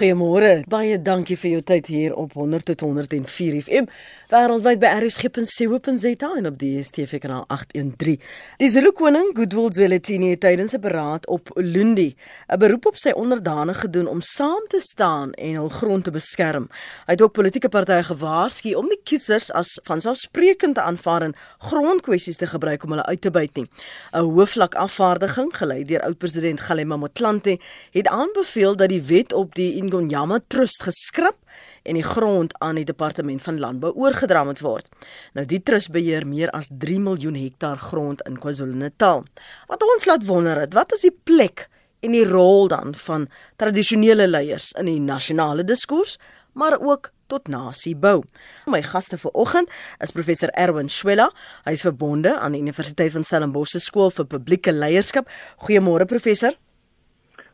Goeiemôre. Baie dankie vir jou tyd hier op 100 tot 104 FM. Wêreldwyd by rsg.co.za en op die DStv kanaal 813. Die Zulu koning Goodwill Zwelithini het tydens 'n beraad op Ulundi 'n beroep op sy onderdanige gedoen om saam te staan en hul grond te beskerm. Hy het ook politieke partye gewaarsku om die kiesers as vanselfsprekend te aanvaar en grondkwessies te gebruik om hulle uit te buit nie. 'n Hoofvlak afvaardiging gelei deur oud-president Galema Motlanthe het aanbeveel dat die wet op die Ingonyama Trust geskrap en die grond aan die departement van landbou oorgedra moet word. Nou die trust beheer meer as 3 miljoen hektaar grond in KwaZulu-Natal. Wat ons laat wonder het, wat is die plek en die rol dan van tradisionele leiers in die nasionale diskurs, maar ook tot nasiebou. My gaste vanoggend is professor Erwin Swela. Hy is verbonde aan die Universiteit van Stellenbosch se skool vir publieke leierskap. Goeiemôre professor.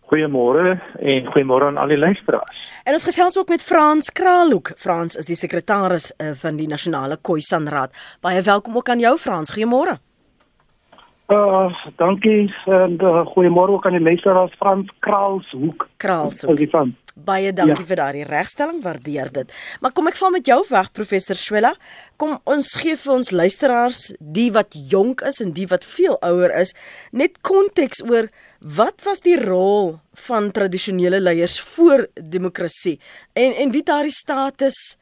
Goeiemôre en goeiemôre aan al die luisteraars. En ons gesels ook met Frans Kraalhoek. Frans is die sekretaris uh, van die Nasionale Khoisan-raad. Baie welkom ook aan jou Frans. Goeiemôre. Uh, dankie en uh, goeiemôre ook aan die luisteraars Frans Kraalhoek. Kraalhoek. Baie dankie ja. vir daardie regstelling, waardeer dit. Maar kom ek val met jou weg professor Swela. Kom ons gee vir ons luisteraars, die wat jonk is en die wat veel ouer is, net konteks oor Wat was die rol van tradisionele leiers voor demokrasie en en wie daardie status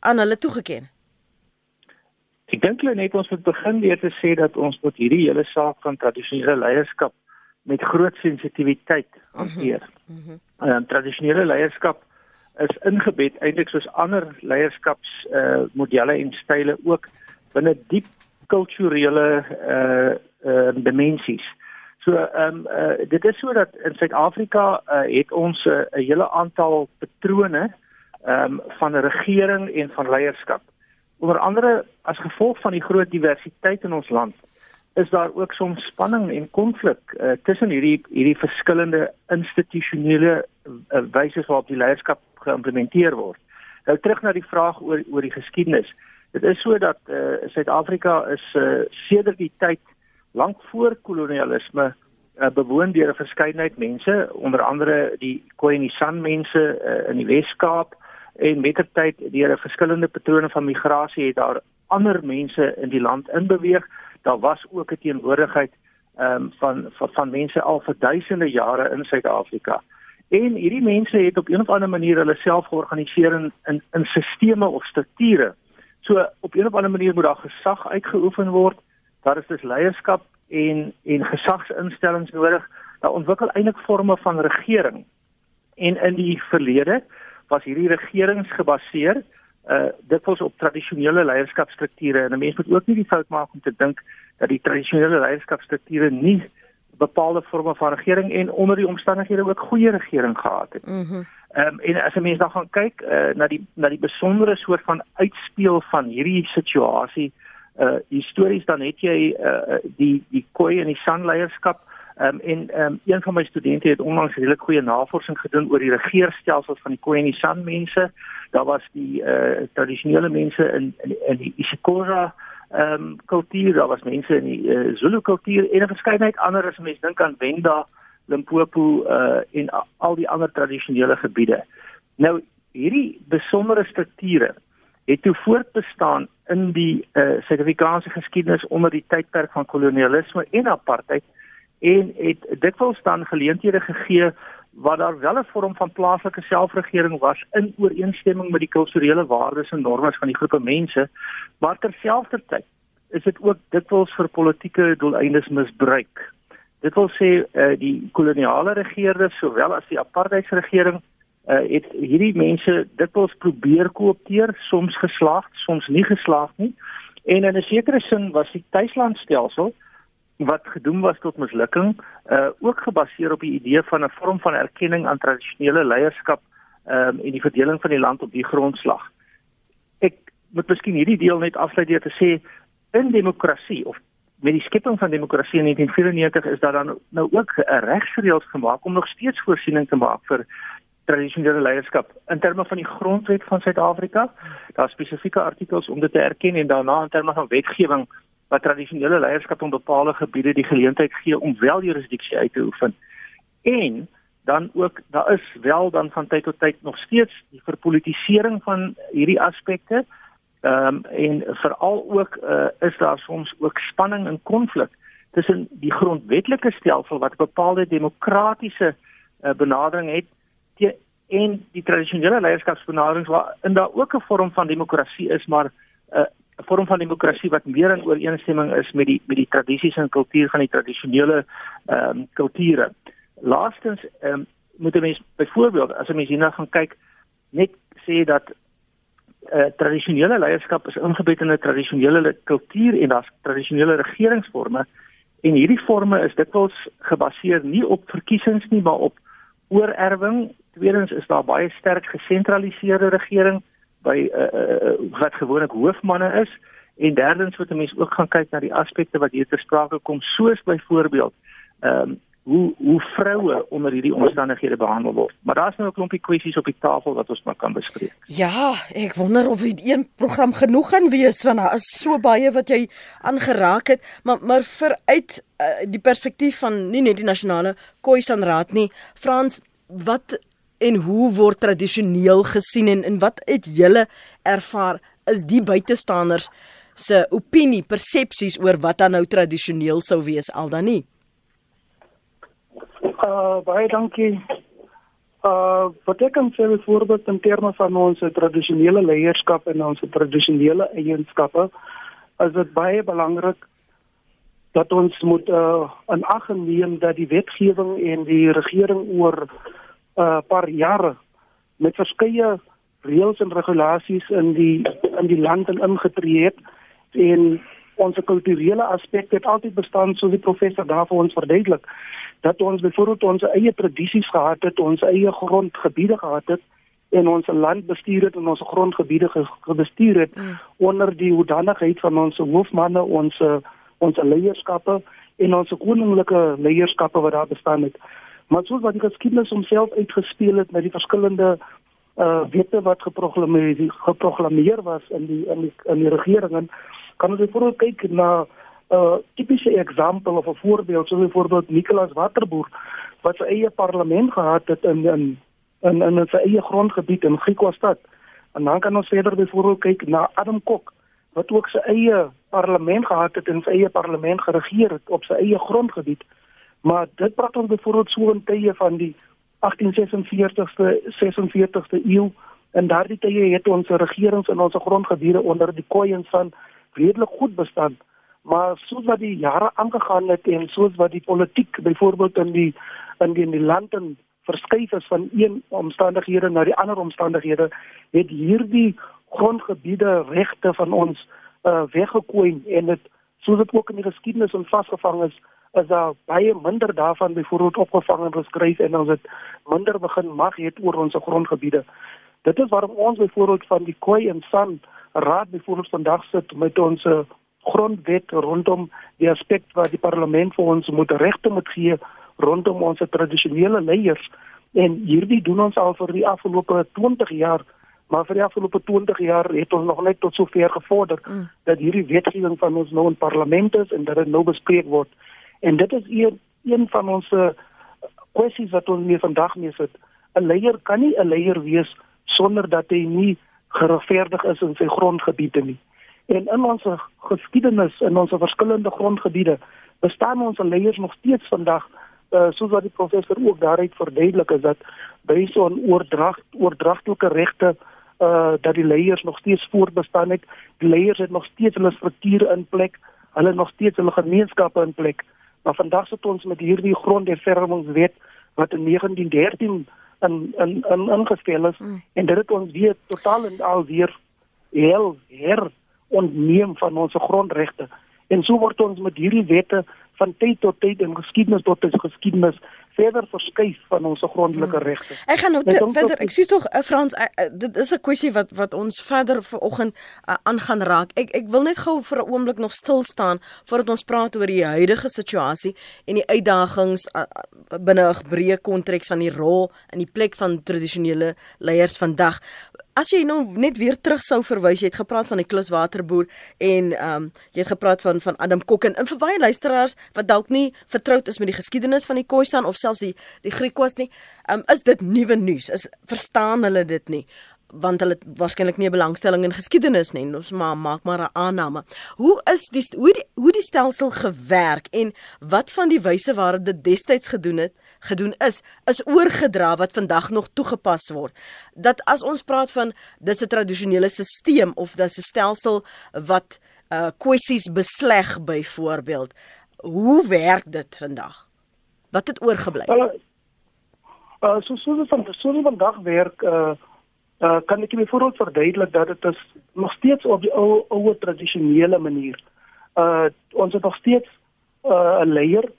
aan hulle toegeken? Ek dink hulle net ons moet begin weer te sê dat ons tot hierdie hele saak van tradisionele leierskap met groot sensitiwiteit hanteer. Mm -hmm. uh, tradisionele leierskap is ingebed eintlik soos ander leierskaps uh modelle en style ook binne diep kulturele uh uh dimensies. So ehm um, uh, dit is so dat in Suid-Afrika uh, het ons 'n uh, hele aantal patrone ehm um, van regering en van leierskap. Onder andere as gevolg van die groot diversiteit in ons land is daar ook soms spanning en konflik uh, tussen hierdie hierdie verskillende institusionele uh, wyse waarop die leierskap geïmplementeer word. Nou terug na die vraag oor oor die geskiedenis. Dit is so dat Suid-Afrika uh, is uh, sedert die tyd lank voor kolonialisme uh, bewoon deur 'n verskeidenheid mense, onder andere die Khoisan mense uh, in die Wes-Kaap en mettertyd deur 'n verskillende patrone van migrasie het daar ander mense in die land inbeweeg. Daar was ook 'n teenwoordigheid um, van, van van mense al vir duisende jare in Suid-Afrika. En hierdie mense het op 'n of ander manier hulle self georganiseer in in, in sisteme of strukture. So op 'n of ander manier moet daar gesag uitgeoefen word daar is dus leierskap en en gesagsinstellings nodig. Daar ontwikkel eintlik forme van regering. En in die verlede was hierdie regerings gebaseer uh dit was op tradisionele leierskapstrukture en 'n mens moet ook nie die fout maak om te dink dat die tradisionele leierskapstrukture nie bepaalde forme van regering en onder die omstandighede ook goeie regering gehad het. Mhm. Mm ehm um, en as 'n mens dan gaan kyk uh, na die na die besondere soort van uitspeel van hierdie situasie uh histories dan het jy uh die die koei en die sanleierskap um, en um, een van my studente het onlangs redelik goeie navorsing gedoen oor die regeerstelsels van die koei en die san mense. Daar was die uh tradisionele mense in in, in die isiXhosa ehm um, kultuur daar was mense in die uh, Zulu kultuur en 'n verskeidenheid ander as mense dink aan Venda Limpopo uh en al die ander tradisionele gebiede. Nou hierdie besondere strukture het toe voortbestaan in die uh, Suid-Afrikaanse geskiedenis onder die tydperk van kolonialisme en apartheid en het dikwels dan geleenthede gegee waar daar wel 'n vorm van plaaslike selfregering was in ooreenstemming met die kulturele waardes en normes van die groepe mense maar terselfdertyd is dit ook dikwels vir politieke doeleindes misbruik. Dit wil sê uh, die koloniale regerders sowel as die apartheidsregering uh, het hierdie mense dikwels probeer koopteer, soms geslaag, soms nie geslaag nie. En in 'n sekere sin was die tuislandstelsel wat gedoem was tot mislukking, uh ook gebaseer op die idee van 'n vorm van erkenning aan tradisionele leierskap um en die verdeling van die land op die grondslag. Ek moet miskien hierdie deel net afsluit deur te sê in demokrasie of met die skepping van demokrasie in 1994 is daar dan nou ook 'n regsreëls gemaak om nog steeds voorsiening te maak vir tradisionele leierskap in terme van die grondwet van Suid-Afrika. Daar spesifieke artikels om dit te erken en daarna in terme van wetgewing wat tradisionele leierskap in bepaalde gebiede die geleentheid gee om wel jurisdiksie uit te oefen. En dan ook daar is wel dan van tyd tot tyd nog steeds die verpolitisering van hierdie aspekte. Ehm um, en veral ook uh, is daar soms ook spanning en konflik tussen die grondwetlike stelsel wat 'n bepaalde demokratiese uh, benadering het te, en die tradisionele leierskapsbenaderings waar in daar ook 'n vorm van demokrasie is maar 'n uh, 'n vorm van demokrasie wat meer in ooreenstemming is met die met die tradisies en kultuur van die tradisionele ehm um, kulture. Laastens ehm um, moet 'n mens byvoorbeeld as 'n mens hierna gaan kyk net sê dat uh, tradisionele leierskap is ingebed in 'n tradisionele kultuur en daar's tradisionele regeringsforme en hierdie forme is dikwels gebaseer nie op verkiesings nie maar op oorerwing. Tweedens is daar baie sterk gesentraliseerde regering by uh, uh, wat gewoonlik hoofmanne is en derdens moet 'n mens ook gaan kyk na die aspekte wat hier ter sprake kom soos byvoorbeeld ehm um, hoe hoe vroue onder hierdie omstandighede behandel word. Maar daar's nou 'n klompie kwessies op die tafel wat ons maar kan bespreek. Ja, ek wonder of dit een program genoeg gaan wees want daar is so baie wat jy aangeraak het, maar maar vir uit uh, die perspektief van nie net die nasionale Khoisan Raad nie, Frans, wat en hoe word tradisioneel gesien en en wat het julle ervaar is die buitestanders se opinie, persepsies oor wat dan nou tradisioneel sou wees al dan nie? Uh baie dankie. Uh wat ek kan sê voorbeeld in terme van ons tradisionele leierskap en ons tradisionele eienskappe is dit baie belangrik dat ons moet uh in ag neem dat die wetgewing en die regering oor uh, paar jare met verskeie reëls en regulasies in die in die land ingetree het en ons kulturele aspekte het altyd bestaan soos die professor daar vir ons verduidelik dat ons byvoorbeeld ons eie tradisies gehad het, ons eie grondgebiede gehad het en ons land bestuur het en ons grondgebiede gebestuur het mm. onder die hoedanigheid van ons hoofmanne, ons ons leierskappe en ons koninklike leierskappe wat daar bestaan het. Maar soos wat die geskiedenis homself uitgespeel het met die verskillende uh wette wat geproklaameer geproklaameer was in die in die, in die regering kan ons byvoorbeeld kyk na 'n uh, tipiese voorbeeld of 'n voorbeeld soos byvoorbeeld Nicolas Waterboer wat sy eie parlement gehad het in in in in sy eie grondgebied in Griekwastad. En dan kan ons verder byvoorbeeld kyk na Adam Kok wat ook sy eie parlement gehad het en sy eie parlement geregeer het op sy eie grondgebied. Maar dit praat ons byvoorbeeld so in tye van die 1846ste 46ste eeu en daardie tye het ons regerings in ons grondgebiede onder die Khoisan van redelik goed bestaan. Maar soos wat die jare aangegaan het en soos wat die politiek byvoorbeeld in die in die, in die land en verskuif is van een omstandighede na die ander omstandighede het hierdie grondgebiede regte van ons uh, weggekooi en dit soos dit ook in die geskiedenis en vasgevang is is daar baie minder daarvan byvoorbeeld opgevang en geskryf en ons het minder begin mag het oor ons grondgebiede. Dit is waarom ons byvoorbeeld van die Khoi en San raad byvoorbeeld vandag sit met ons uh, grondwet rondom die aspek wat die parlement vir ons moet regte moet gee rondom ons tradisionele leiers. En hierdie doen ons al vir die afgelope 20 jaar maar vir die afgelope 20 jaar het ons nog net tot sover gevorder mm. dat hierdie wetgewing van ons nou in parlement is en dat dit nou bespreek word en dit is een een van ons kwessies wat ons mee vandag mee sit 'n leier kan nie 'n leier wees sonder dat hy nie geregverdig is in sy grondgebiede nie En in ons geskiedenis in ons verskillende grondgebiede bestaan ons leiers nog steeds vandag uh, soos wat die professor ook daaruit verduidelik is dat by so 'n oordrag oordragtelike regte uh dat die leiers nog steeds voortbestaan het. Die leiers het nog steeds hulle strukture in plek, hulle nog steeds hulle gemeenskappe in plek. Maar vandag sit ons met hierdie grondhervormingswet wat in 1913 in in in ingestel is mm. en dit het ons weer totaal en al weer heel her ontneem van ons grondregte. En so word ons met hierdie wette van tyd tot tyd in geskiedenis tot geskiedenis verder verskuif van ons grondelike hmm. regte. Ek gaan nou te, verder, ek sê tog uh, Frans, uh, dit is 'n kwessie wat wat ons verder vanoggend aangaan uh, raak. Ek ek wil net gou vir 'n oomblik nog stil staan voordat ons praat oor die huidige situasie en die uitdagings uh, binne 'n breë konteks van die rol en die plek van tradisionele leiers vandag. As jy nou net weer terug sou verwys, jy het gepraat van die kluswaterboer en ehm um, jy het gepraat van van Adam Kok en vir baie luisteraars wat dalk nie vertroud is met die geskiedenis van die Khoisan of selfs die die Griekwas nie. Um, is dit nuwe nuus? Is verstaan hulle dit nie? Want hulle waarskynlik nie 'n belangstelling in geskiedenis nie. Ons maar maak maar 'n aanname. Hoe is die hoe die hoe die stelsel gewerk en wat van die wyse waarop dit destyds gedoen het, gedoen is, is oorgedra wat vandag nog toegepas word. Dat as ons praat van dis 'n tradisionele stelsel of dis 'n stelsel wat uh kwessies besleg byvoorbeeld. Hoe werk dit vandag? Wat het oorgebly? Uh, uh so so van so vandag werk uh uh, kan ek byvoorbeeld verduidelik dat dit is nog steeds op die ou ou tradisionele manier. Uh ons het nog steeds uh, 'n uh, leier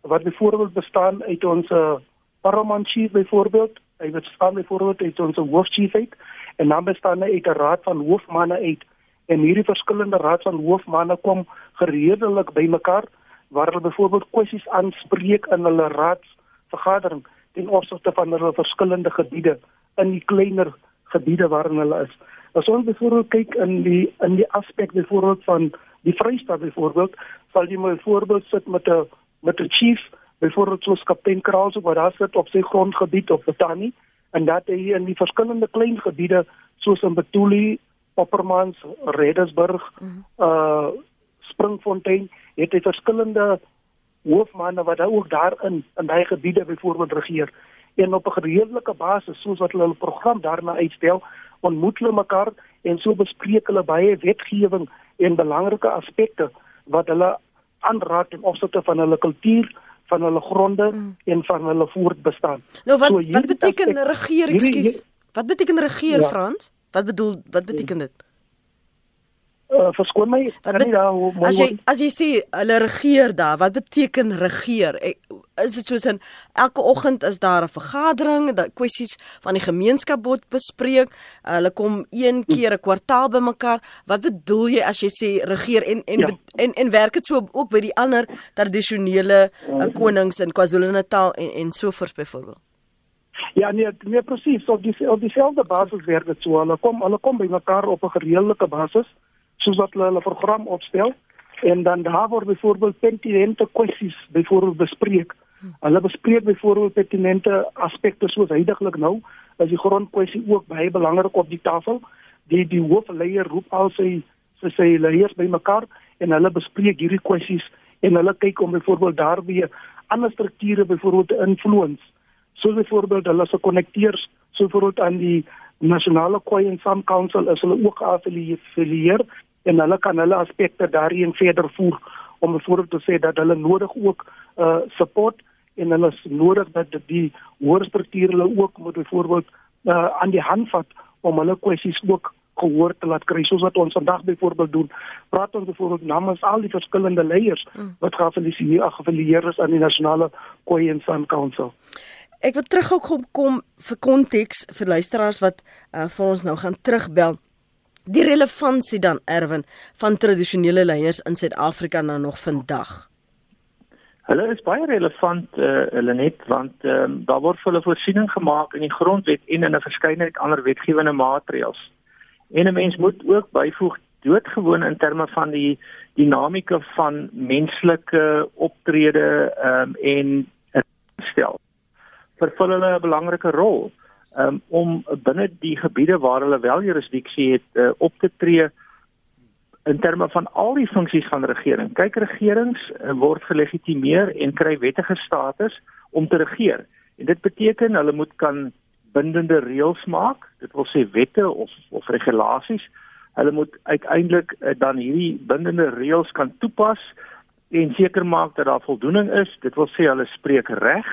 wat byvoorbeeld bestaan uit ons uh, paramount chief byvoorbeeld, hy bestaan byvoorbeeld uit ons hoofchief uit en dan bestaan hy uit 'n raad van hoofmanne uit en hierdie verskillende raad van hoofmanne kom gereedelik bymekaar waar hulle byvoorbeeld kwessies aanspreek in hulle raadsvergadering ten opsigte van hulle verskillende gebiede in die kleiner gebiede waarin hulle is. As ons byvoorbeeld kyk in die in die aspek byvoorbeeld van die Vrystaat byvoorbeeld, sal jy my voorbeeld sit met 'n met 'n chief byvoorbeeld soos kaptein Kraus wat daar sit op sy grondgebied op Botani en dat hy in die verskillende klein gebiede soos in Betuli, Oppermans, Redesburg, mm -hmm. uh Springfontein, het hy verskillende hoofmanne wat ook daarin in daai gebiede byvoorbeeld regeer en op 'n gereedelike basis soos wat hulle hul program daarna uitstel, ontmoet hulle mekaar en so bespreek hulle baie wetgewing en belangrike aspekte wat hulle aanraak in opsigte van hulle kultuur van hulle gronde mm. en van hulle voortbestaan. Nou wat so, wat beteken regeer, ekskuus? Wat beteken regeer ja. Frans? Wat bedoel wat beteken dit? Uh, verskoon my, kan nie daar hoe As jy as jy sê hulle regeer daar, wat beteken regeer? Ek, is dit soos in elke oggend is daar 'n vergadering, dat kwessies van die gemeenskap word bespreek. Hulle kom een keer 'n kwartaal bymekaar. Wat bedoel jy as jy sê regeer en en ja. en, en werk dit so ook by die ander tradisionele uh, konings in KwaZulu-Natal en en so voort byvoorbeeld? Ja nee, nee presies. Op die op dieselfde basis werk dit so. Hulle kom hulle kom bymekaar op 'n gereelde basis soos wat hulle hulle program opstel en dan daar word byvoorbeeld pertinente kwessies byvoorbeeld bespreek. Hulle bespreek byvoorbeeld pertinente aspekte soos heidaglik nou, as die grondkwessie ook baie belangrik op die tafel. Die die hoofleier roep al sy sy sy leiers bymekaar en hulle bespreek hierdie kwessies en hulle kyk om byvoorbeeld daarbye ander strukture byvoorbeeld te influence. So byvoorbeeld hulle se konnekteurs so byvoorbeeld aan die nasionale Kwai en Sam Council is hulle ook geaffilieer en hulle kan hulle aspekte daarin verder voer om byvoorbeeld te sê dat hulle nodig ook uh support en hulle is nodig dat die hoër strukture hulle ook moet byvoorbeeld uh aan die hand vat om hulle kwessies ook gehoor te laat kry soos wat ons vandag byvoorbeeld doen. Praat ons byvoorbeeld namens al die verskillende leiers mm. wat geaffilieer geaffilieer is aan die nasionale Koi en San Council. Ek wil terug kom kom vir konteks vir luisteraars wat uh, vir ons nou gaan terugbel die relevantie dan erwin van tradisionele leiers in Suid-Afrika nou nog vandag? Hulle is baie relevant uh, hulle net want um, daar word hulle voorsiening gemaak in die grondwet en in 'n verskeidenheid ander wetgewende maatreëls. En 'n mens moet ook byvoeg doodgewoon in terme van die dinamika van menslike optrede um, en stel vervul hulle 'n belangrike rol um, om binne die gebiede waar hulle wel jurisdiksie het uh, op te tree in terme van al die funksies van regering. Kyk regerings uh, word gelegitimeer en kry wettige status om te regeer. En dit beteken hulle moet kan bindende reëls maak, dit wil sê wette of of regulasies. Hulle moet uiteindelik uh, dan hierdie bindende reëls kan toepas en seker maak dat daar voldoening is. Dit wil sê hulle spreek reg.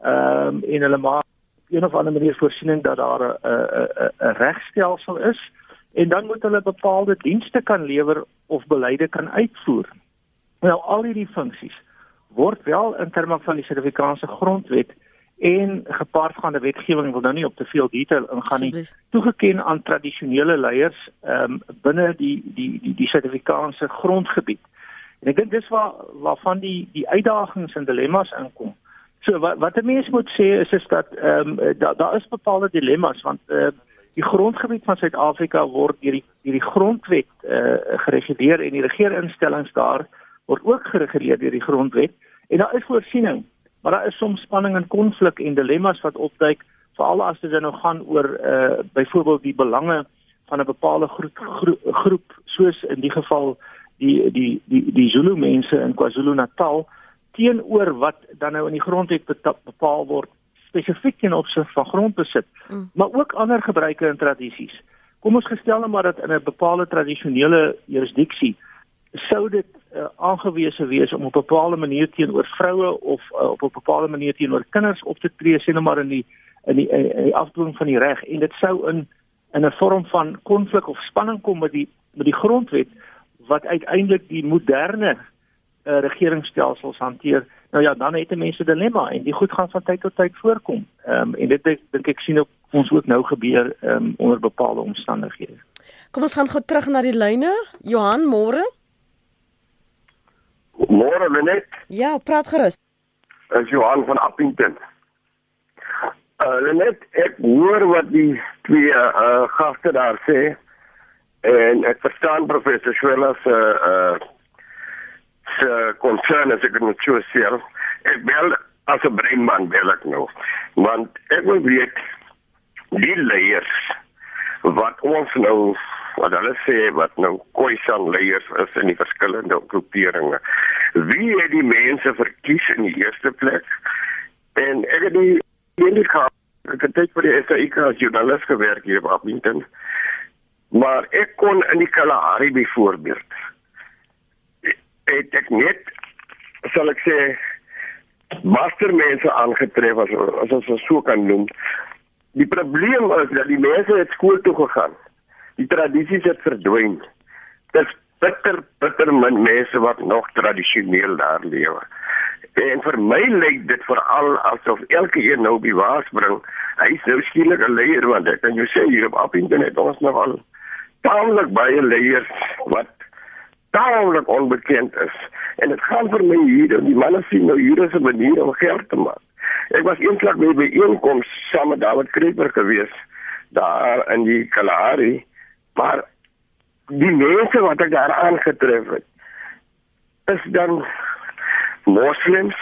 Ehm um, en hulle maak een of ander manier voorsiening dat daar 'n 'n 'n regstelsel is en dan moet hulle bepaalde dienste kan lewer of beleide kan uitvoer. Nou al hierdie funksies word wel in terme van die Suid-Afrikaanse grondwet en gepaardgaande wetgewing wil nou nie op te veel detail ingaan nie toegeken aan tradisionele leiers um, binne die die die die Suid-Afrikaanse grondgebied. En ek dink dis waar waarvan die die uitdagings en dilemma's inkom. So wat wat 'n mens moet sê is is dat ehm um, daar daar is bepaalde dilemma's want uh, die grondgebied van Suid-Afrika word deur die deur die grondwet uh, gereguleer en die regeringsinstellings daar word ook gereguleer deur die grondwet. En daar is voorsiening maar daar is soms spanning en konflik en dilemma's wat opduik veral as dit nou gaan oor uh byvoorbeeld die belange van 'n bepaalde groep, groep groep soos in die geval die die die die Zulu mense in KwaZulu-Natal teenoor wat dan nou in die grondwet bepaal word spesifiek ten opsigte van grondbesit mm. maar ook ander gebruike en tradisies kom ons gestel nou maar dat in 'n bepaalde tradisionele jurisdiksie sou dit uh, aangewese wees om op 'n bepaalde manier teenoor vroue of uh, op 'n bepaalde manier teenoor kinders op te tree sien nou maar in die in die, in die afdwing van die reg en dit sou in in 'n vorm van konflik of spanning kom met die met die grondwet wat uiteindelik die moderne uh, regeringsstelsels hanteer nou ja dan het mense dilemma en die goed gaan van tyd tot tyd voorkom ehm um, en dit dink ek sien ook ons ook nou gebeur ehm um, onder bepaalde omstandighede kom ons gaan gou terug na die lyne Johan môre Môre net. Ja, praat gerus. Is Johan van Appington. Uh net ek hoor wat die twee uh gaste daar sê en ek verstaan professor Schwella se uh se concern as ek net so sê. Ek bel as 'n breinman bel ek nou. Want ek wil weet die leiers wat ons nou wat hulle sê wat nou Khoisan leiers is in die verskillende groeperinge. Wie het die mense verkies in die eerste plek? En ek het die indika ek het dit vir die SAIK as joernalis gewerk hier op Appington. Maar ek kon in die Kalahari byvoorbeeld het ek net sal ek sê mastermense aangetref as as ons so kan noem. Die probleem is dat die mense het skool toe gegaan die tradisies het verdwyn. Dis bitter bitter min mense wat nog tradisioneel daar lewe. En vir my lyk dit veral asof elke een nou by waas bring. Hy is nou skielik 'n leier want ek kan jou sê hier op internet ons nog al taamlik baie leiers wat taamlik onbekend is. En dit gaan vir my hier, die manne sien nou hier is 'n manier om geld te maak. Ek was eendag by 'n bijeenkoms saam met David Kreeper gewees daar in die Kalahari Maar die mense wat ek daar aangetref het, is dan moslems,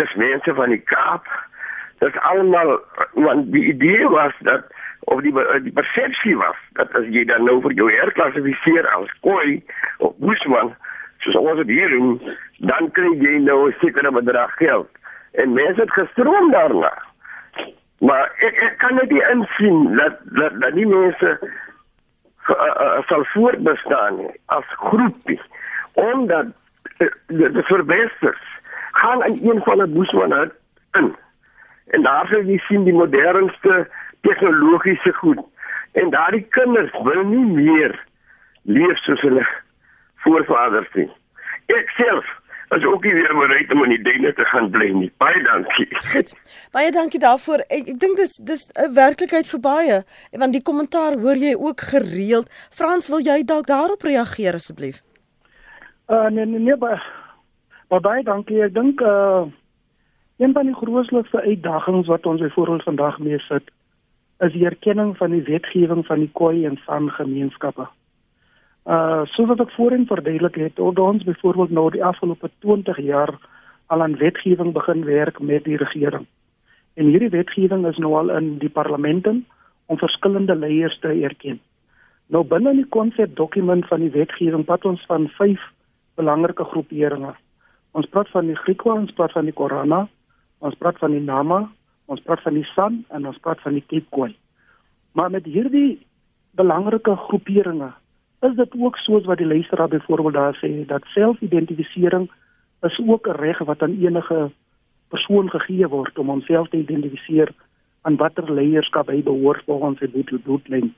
dis mense van die Kaap. Dit is almal want die idee was dat of die die persepsie was dat as jy dan nou vir jou herklassifiseer as koi of bushman, soos ons dit hier doen, dan kry jy nou 'n sekere bedrag geld. En mense het gestroom daarna. Maar ek, ek kan net nie insien dat dat, dat die mense uh, sal voortbestaan as groepie omdat uh, de, de verbesters gaan in een van die boesmanne in en daar sal jy sien die modernste tegnologiese goed en daardie kinders wil nie meer leef soos hulle voorvaders nie ek self as ook nie weer bereid om in die dinge te gaan bly nie. Baie dankie. Goed. Baie dankie daarvoor. Ek, ek dink dis dis 'n werklikheid vir baie. Want die kommentaar hoor jy ook gereeld. Frans, wil jy dalk daarop reageer asseblief? Uh nee nee nee baie, baie dankie. Ek dink uh een van die grootste uitdagings wat ons byvoorbeeld vandag mee sit is die erkenning van die wetgewing van die Khoi en San gemeenskappe. Uh soos wat ek voorheen verduidelik het, het ons byvoorbeeld nou die afgelope 20 jaar al aan wetgewing begin werk met die regering. En hierdie wetgewing is nou al in die parlemente om verskillende leiers te erken. Nou binne die konsepdokument van die wetgewing pat ons van vyf belangrike groeperinge. Ons praat van die Griekwa, ons praat van die Korana, ons praat van die Nama, ons praat van die San en ons praat van die Kekoi. Maar met hierdie belangrike groeperinge is dit ook soos wat die luisteraar byvoorbeeld daar sê dat selfidentifisering is ook 'n reg wat aan enige persoon gegee word om homself te identifiseer aan watter leierskap hy behoort volgens sy bloedlyn.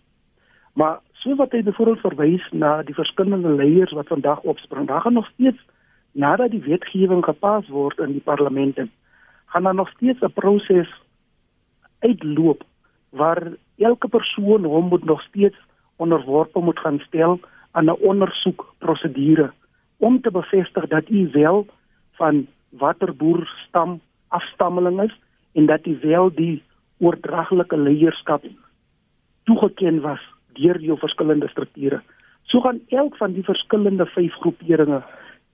Maar soos wat hy byvoorbeeld verwys na die verskillende leiers wat vandag opspring, daar gaan nog steeds nadat die wetgewing gepas word in die parlemente, gaan daar nog steeds 'n proses uitloop waar elke persoon hom moet nog steeds onderworpe moet gaan stel aan 'n ondersoekprosedure om te bevestig dat u wel van watter boer stam afstammeling is en dat u wel die oordraglike leierskap toegeken was deur die verskillende strukture. So gaan elk van die verskillende vyf groeperinge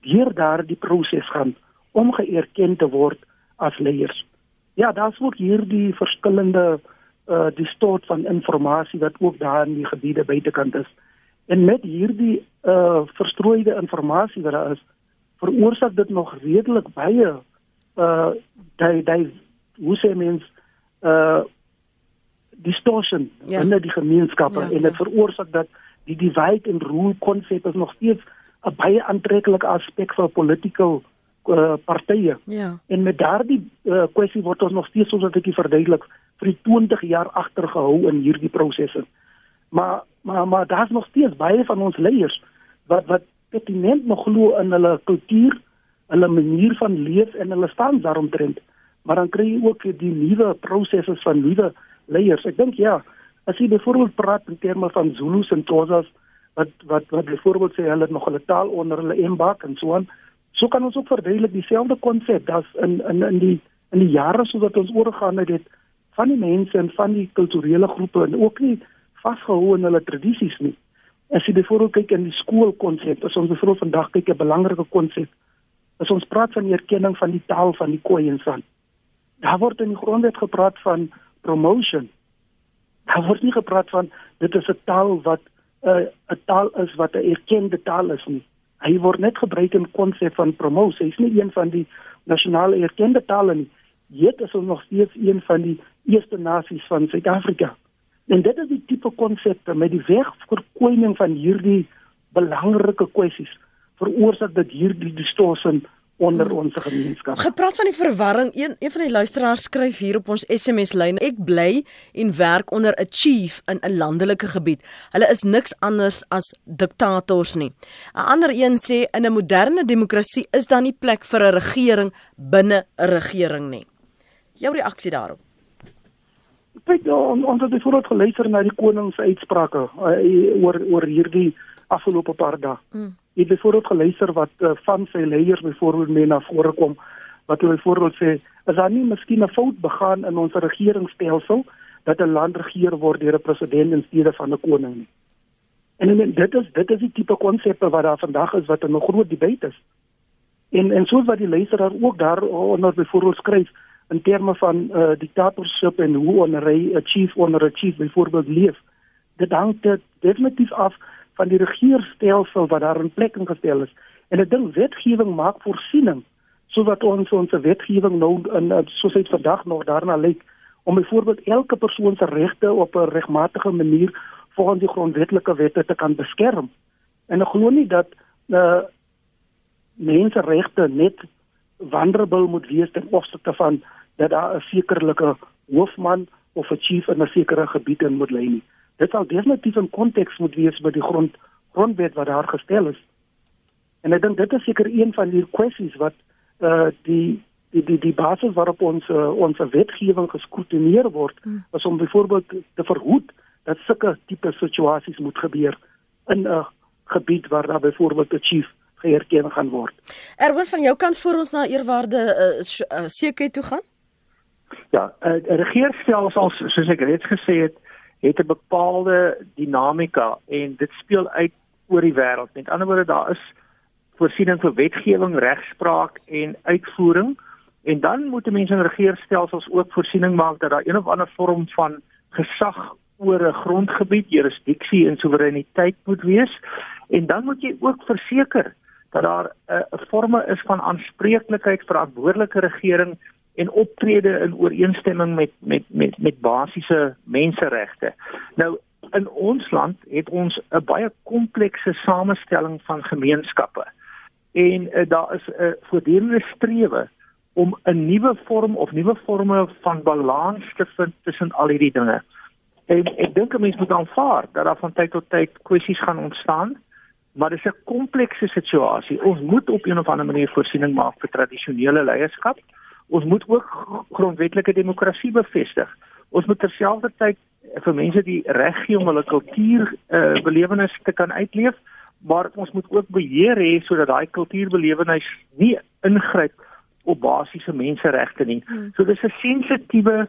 deur daardie proses gaan om geerken te word as leiers. Ja, daar's ook hierdie verskillende uh distort van inligting wat ook daar in die gebiede buitekant is. En met hierdie uh verstrooide inligting wat daar is, veroorsaak dit nog redelik baie uh daai daai hoe sê mens uh distortion ja. binne die gemeenskappe ja, en dit ja. veroorsaak dat die divide and rule konsep is nog steeds 'n baie aantreklike aspek vir politieke uh, partye. Ja. En met daardie uh, kwessie word ons nog steeds soos wat ek verduidelik vir die 20 jaar agtergehou in hierdie prosesse. Maar maar maar daar's nog steeds baie van ons leiers wat wat pertinent nog glo in hulle kultuur, hulle manier van leef en hulle staan daaromtrent. Maar dan kry jy ook die nuwe prosesse van nuwe leiers. Ek dink ja, as jy byvoorbeeld praat in terme van Zulus en Xhosas wat wat wat byvoorbeeld sê hulle het nog hulle taal onder hulle embak en so aan, so kan ons ook verduidelik dieselfde konsep dat in in in die in die jare soos wat ons oorgegaan het, het van die mense en van die kulturele groepe en ook nie vasgehou in hulle tradisies nie. As jy byvoorbeeld kyk in die skoolkonsep, as ons byvoorbeeld vandag kyk 'n belangrike konsep, as ons praat van die erkenning van die taal van die Khoi en San. Daar word in die grondwet gepraat van promotion. Daar word nie gepraat van dit is 'n taal wat 'n uh, 'n taal is wat 'n erkende taal is nie. Hy word net gebruik in konsep van promosie. Hy is nie een van die nasionale erkende tale nie. Dit is nog steeds een van die eerste nasies van Suid-Afrika. En dit is die tipe konsepte met die wegverkoening van hierdie belangrike kwessies veroorsaak dat hierdie distorsie onder ons gemeenskap. Gepraat van die verwarring, een een van die luisteraars skryf hier op ons SMS lyn: Ek bly en werk onder 'n chief in 'n landelike gebied. Hulle is niks anders as diktators nie. 'n Ander een sê in 'n moderne demokrasie is daar nie plek vir 'n regering binne 'n regering nie. Jou reaksie daarop? Kyk, ja, ons het vooruit geluister na die koning se uitsprake uh, oor oor hierdie afgelope paar dae. Hmm. Jy het byvoorbeeld geluister wat uh, van sy leiers byvoorbeeld mee na vore kom wat hulle byvoorbeeld sê is daar nie miskien 'n fout begaan in ons regeringsstelsel dat 'n land regeer word deur 'n president in steede van 'n koning nie. En en dit is dit is die tipe konsepte wat daar vandag is wat 'n groot debat is. En en soos wat die luisteraar ook daar onder byvoorbeeld skryf in terme van uh, diktatorskap en hoe 'n chief onder 'n chief byvoorbeeld leef. Dit hang dit definitief af van die regeringsstelsel wat daar in plek gestel is. En ek dink wetgewing maak voorsiening sodat ons ons wetgewing nou in soos dit vandag nog daarna lyk om byvoorbeeld elke persoon se regte op 'n regmatige manier volgens die grondwetlike wette te kan beskerm. En ek glo nie dat uh menseregte net vulnerable moet wees ten opsigte van dat daar 'n sekerlike hoofman of 'n chief in 'n sekere gebied in moet lê nie dit sal definitief in konteks moet wees met die grond grondwet wat daar gestel is. En ek dink dit is seker een van die kwessies wat eh uh, die die die die basis waarop ons uh, ons wetgewing geskrotineer word, hmm. is om byvoorbeeld te verhoed dat sulke tipe situasies moet gebeur in 'n gebied waar daar byvoorbeeld 'n chief geerken gaan word. Erwin van jou kant voor ons na eerwaarde uh, uh, seker toe gaan? Ja, 'n uh, regeringsstelsel soos ek reeds gesê het, het 'n bepaalde dinamika en dit speel uit oor die wêreld. Met ander woorde, daar is voorsiening vir wetgewing, regspraak en uitvoering en dan moet mense in regeringsstelsels ook voorsiening maak dat daar een of ander vorm van gesag oor 'n grondgebied, jurisdiksie en soewereiniteit moet wees. En dan moet jy ook verseker dat daar 'n vorme is van aanspreeklikheid vir verantwoordelike regering en optrede in ooreenstemming met met met met basiese menseregte. Nou in ons land het ons 'n baie komplekse samestelling van gemeenskappe. En uh, daar is 'n uh, voortdurende strewe om 'n nuwe vorm of nuwe forme van balans te vind tussen al hierdie dinge. En ek dink 'n mens moet aanvaar dat daar van tyd tot tyd kwessies gaan ontstaan, maar dit is 'n komplekse situasie. Ons moet op 'n of ander manier voorsiening maak vir tradisionele leierskap ons moet ook grondwetlike demokrasie bevestig. Ons moet terselfdertyd vir mense die reg gee om hulle kultuur uh, belewenis te kan uitleef, maar ons moet ook beheer hê sodat daai kultuurbelewenis nie ingryp op basiese menseregte nie. Hmm. So dis 'n sensitiewe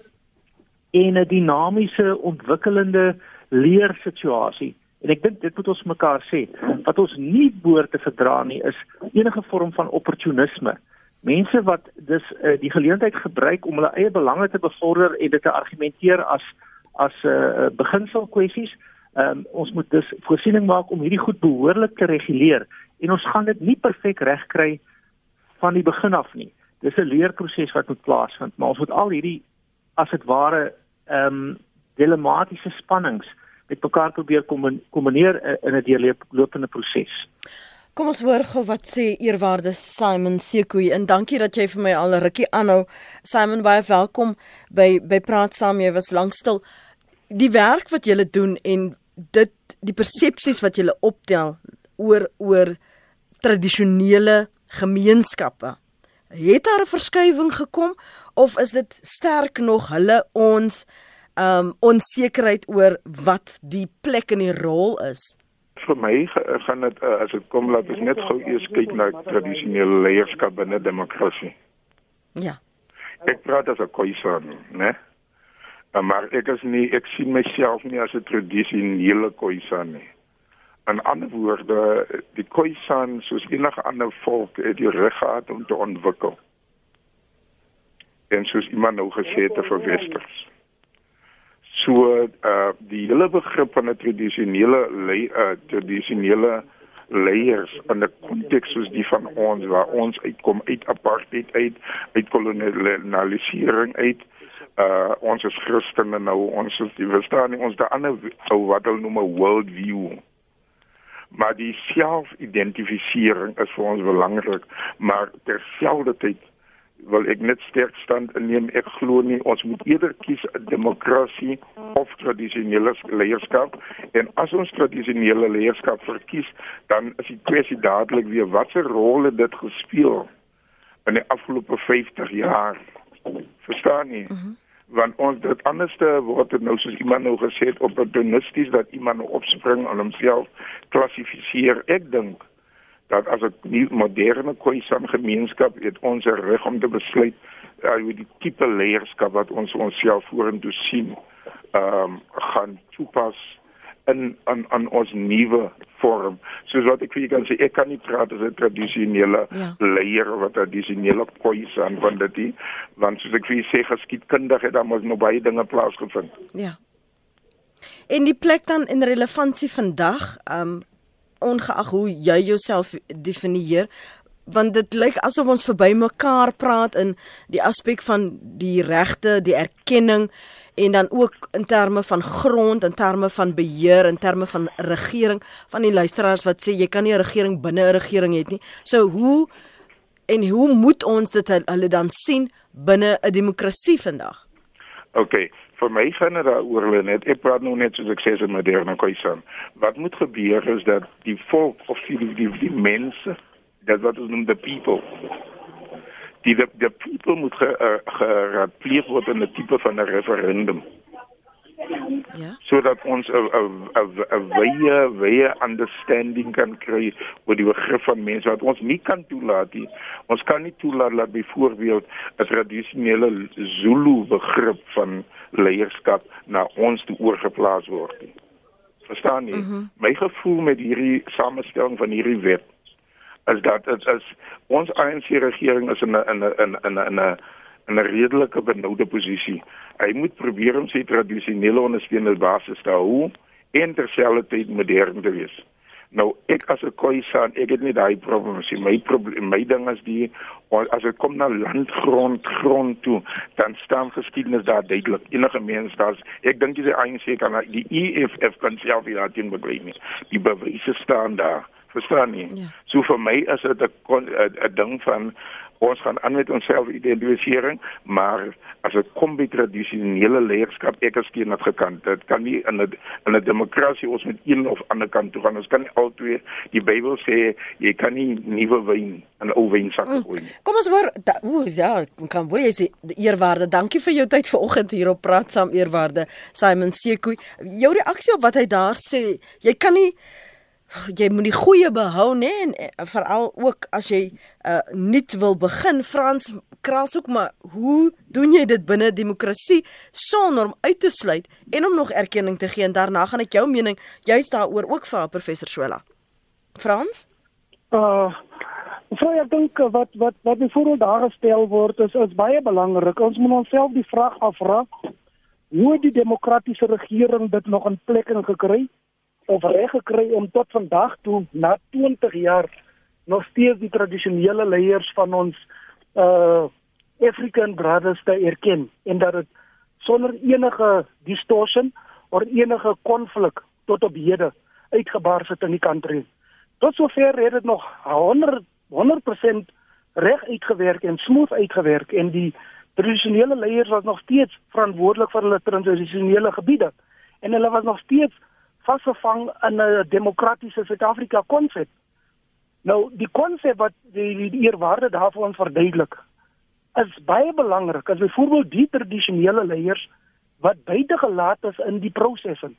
en 'n dinamiese ontwikkelende leersituasie. En ek dink dit moet ons mekaar sê, wat ons nie behoort te verdra nie is enige vorm van opportunisme mense wat dus uh, die geleentheid gebruik om hulle eie belange te bevorder en dit te argumenteer as as 'n uh, beginsel kwessies. Um, ons moet dus voorsiening maak om hierdie goed behoorlik te reguleer en ons gaan dit nie perfek regkry van die begin af nie. Dis 'n leerproses wat moet plaasvind, maar ons moet al hierdie as dit ware ehm um, dilematiese spannings met mekaar probeer kombineer in 'n deurlopende proses. Kom ons hoor gou wat sê eerwaarde Simon Sekoe en dankie dat jy vir my al 'n rukkie aanhou. Simon baie welkom by by praat saam jy was lank stil. Die werk wat julle doen en dit die persepsies wat julle optel oor oor tradisionele gemeenskappe. Het daar 'n verskywing gekom of is dit sterk nog hulle ons um onsekerheid oor wat die plek en die rol is? Vir my gaan dit uh, as dit kom laat ons net gou eers kyk na tradisionele leierskap binne demokrasie. Ja. Ek praat as 'n koisan, né? Uh, maar ek is nie ek sien myself nie as 'n tradisionele koisan nie. In ander woorde, die koisan soos enige ander volk het die reg gehad om te ontwikkel. En soos iemand nou gesê het te verwesters. So uh die hele begrip van 'n tradisionele lei uh tradisionele leiers in 'n konteks soos die van ons waar ons uitkom uit apartheid uit uit kolonialisering uit uh ons is Christene nou ons is die verstaan nie ons daar ander ou wat hulle noem 'n world view maar die selfidentifisering is vir ons belangrik maar terselfdertyd wil ek net sterk stand inneem. Ek glo nie ons moet eerder kies demokrasie of tradisionele leierskap en as ons tradisionele leierskap verkies, dan is die kwessie dadelik weer watse rol het dit gespeel in die afgelope 50 jaar. Verstaan nie? Uh. -huh. Want ons dit anderste word dit nou soos iemand nou gesê het opportunisties dat iemand nou opspring en homself klassifiseer. Ek dink dat as 'n nuwe moderne Khoisan gemeenskap het ons reg om te besluit uh, oor die tipe leierskap wat ons onsself vorentoe sien ehm um, gaan toepas in aan aan ons nuwe vorm. Soos wat ek vir julle kan sê, ek kan nie praat as 'n tradisionele ja. leier wat 'n tradisionele Khoisan van dit nie, want soos ek vir julle sê geskiedkundig het daar mos nog baie dinge plaasgevind. Ja. En die plek dan in relevantie vandag, ehm um, ongeag hoe jy jouself definieer want dit lyk asof ons verby mekaar praat in die aspek van die regte, die erkenning en dan ook in terme van grond, in terme van beheer, in terme van regering van die luisteraars wat sê jy kan nie 'n regering binne 'n regering hê nie. So hoe en hoe moet ons dit hulle dan sien binne 'n demokrasie vandag? OK, vir my gaan dit daaroor hulle net ek praat nou net soos ek sê in moderne koisan wat moet gebeur is dat die volk of die die, die mense dat wat ons noem the people die the, the people moet geraadpleeg uh, word in 'n tipe van 'n referendum Ja. sodat ons 'n 'n 'n wye wye understanding kan kry oor die begrip van mense wat ons nie kan toelaat nie. Ons kan nie toelaat dat byvoorbeeld 'n tradisionele Zulu begrip van leierskap na ons toe oorgeplaas word nie. Verstaan jy? Mm -hmm. My gevoel met hierdie samestelling van hierdie wet is dat dit is ons ANC regering is in 'n in 'n in 'n in 'n 'n redelike benoude posisie. Hy moet probeer om sy tradisionele ondersteunende basis te hou en terselfdertyd modern te wees. Nou ek as 'n Khoisan, ek het nie daai probleem nie. My probleem, my ding is die as dit kom na landgrond, grond toe, dan staan geskiedenis daar duidelik. Enige mens daar's ek dink jy ANC kan die EFF kan self hier aan teen begrip nie. Die bewyse staan daar. Verstaan jy? Ja. So vir my is dit 'n 'n ding van ons gaan aan met onsself identifisering, maar as dit kom by tradisionele leierskap, ek is teen dit gekant. Dit kan nie in 'n in 'n demokrasie ons met een of ander kant toe gaan. Ons kan nie altyd die Bybel sê jy kan nie nuwe wyn in ou wynsakke mm. gooi nie. Kom ons hoor, o ja, kan word jy sê eerwaarde. Dankie vir jou tyd vanoggend hier op Praat saam eerwaarde. Simon Sekoe, jou reaksie op wat hy daar sê, jy kan nie jy moet die goeie behou nê en eh, veral ook as jy uh, nuut wil begin. Frans kraals ook maar hoe doen jy dit binne demokrasie sonder om uit te sluit en om nog erkenning te gee? En daarna gaan ek jou mening juist daaroor ook vir professor Swola Frans? Uh So ek dink eh, wat wat wat byvoorbeeld daar gestel word is is baie belangrik. Ons moet onsself die vraag afvra hoe die demokratiese regering dit nog in plek gekry of reg gekry om tot vandag toe na 20 jaar nog steeds die tradisionele leiers van ons uh African Brothers te erken en dat dit sonder enige distortion of enige konflik tot op hede uitgebaar sit in die country. Tot sover het dit nog 100 100% reg uitgewerk en smooth uitgewerk en die tradisionele leiers was nog steeds verantwoordelik vir hulle tradisionele gebiede en hulle was nog steeds vasgevang in 'n demokratiese Suid-Afrika konsep. Nou die konsep wat die, die, eerwaarde daarvan verduidelik is baie belangrik. As byvoorbeeld die tradisionele leiers wat buite gelaat is in die prosesse.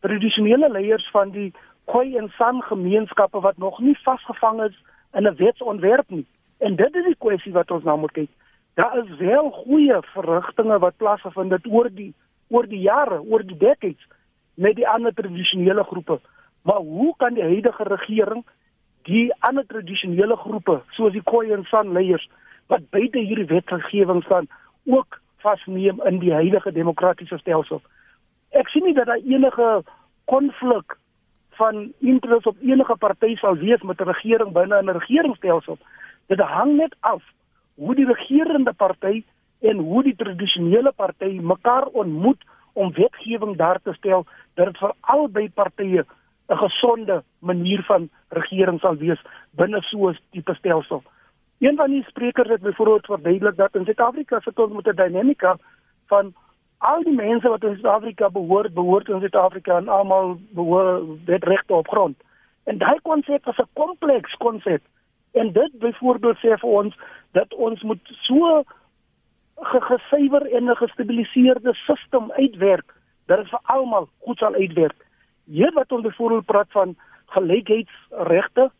Tradisionele leiers van die Khoi en San gemeenskappe wat nog nie vasgevang is in 'n wetsontwerp nie. En dit is die kwessie wat ons nou moet kyk. Daar is wel goeie verrigtinge wat plaasgevind het oor die oor die jare, oor die decades met die ander tradisionele groepe. Maar hoe kan die huidige regering die ander tradisionele groepe soos die Khoi en San leiers wat buite hierdie wetgewing staan ook vasneem in die huidige demokratiese stelsel. Ek sien nie dat daar enige konflik van interesse op enige party sal wees met 'n regering binne 'n regeringsstelsel. Dit hang net af hoe die regerende party en hoe die tradisionele party mekaar ontmoet om wetgewing daar te stel dat dit vir albei partye 'n gesonde manier van regering sal wees binne so 'n tipe stelsel. Een van die sprekers het byvoorbeeld verduidelik dat in Suid-Afrika sit ons met 'n dinamika van al die mense wat in Suid-Afrika behoort, behoort in Suid-Afrika en almal behoort dit regte op grond. En daai konsep is 'n kompleks konsep. En dit byvoorbeeld sê vir ons dat ons moet so gesuiwer en 'n gestabiliseerde stelsel uitwerk dat dit vir almal goed sal uitwerk. Hier wat ons byvoorbeeld praat van gelykheidsregte,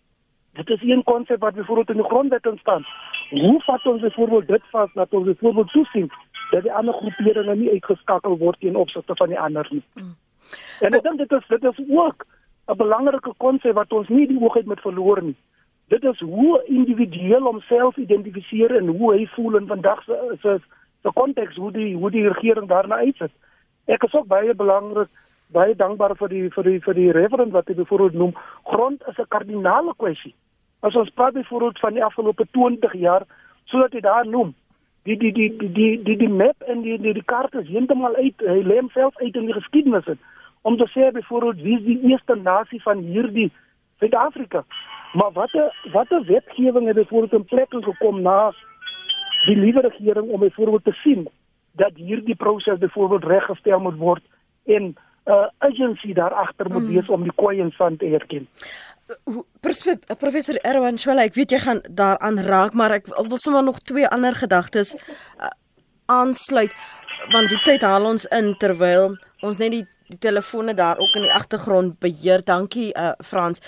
Dit is een konsep wat byvoorbeeld in die grondwet staan. Hoe vat ons byvoorbeeld dit vas dat ons byvoorbeeld toesien dat die ander groeperinge nie uitgeskakel word teen opsigte van die ander nie. Mm. En ek dink dit is dit is ook 'n belangrike konsep wat ons nie die oog uit moet verloor nie. Dit is hoe individueel homself identifiseer en hoe hy voel in vandag se se se konteks hoe die hoe die regering daarna uitsit. Ek is ook baie belangrik baie dankbaar vir die vir die vir die reverend wat hy byvoorbeeld noem grond is 'n kardinale kwessie. As ons praat byvoorbeeld van die afgelope 20 jaar, sodat jy daar noem, die die die die die die, die map en die die, die kaarte is heeltemal uit, hy lê homself uit in die geskiedenis in. Om te sê byvoorbeeld wie is die eerste nasie van hierdie Suid-Afrika? Maar watter watter wetgewing het byvoorbeeld in plek gekom na die liewe regering om byvoorbeeld te sien dat hierdie proses byvoorbeeld reggestel moet word en 'n uh, agency daar agter moet mm. wees mm. om die koei en sand te erken. Professor Erwan Swela, ek weet jy gaan daaraan raak, maar ek wil sommer nog twee ander gedagtes uh, aansluit want die tyd haal ons in terwyl ons net die die telefone daar ook in die agtergrond beheer. Dankie uh, Frans.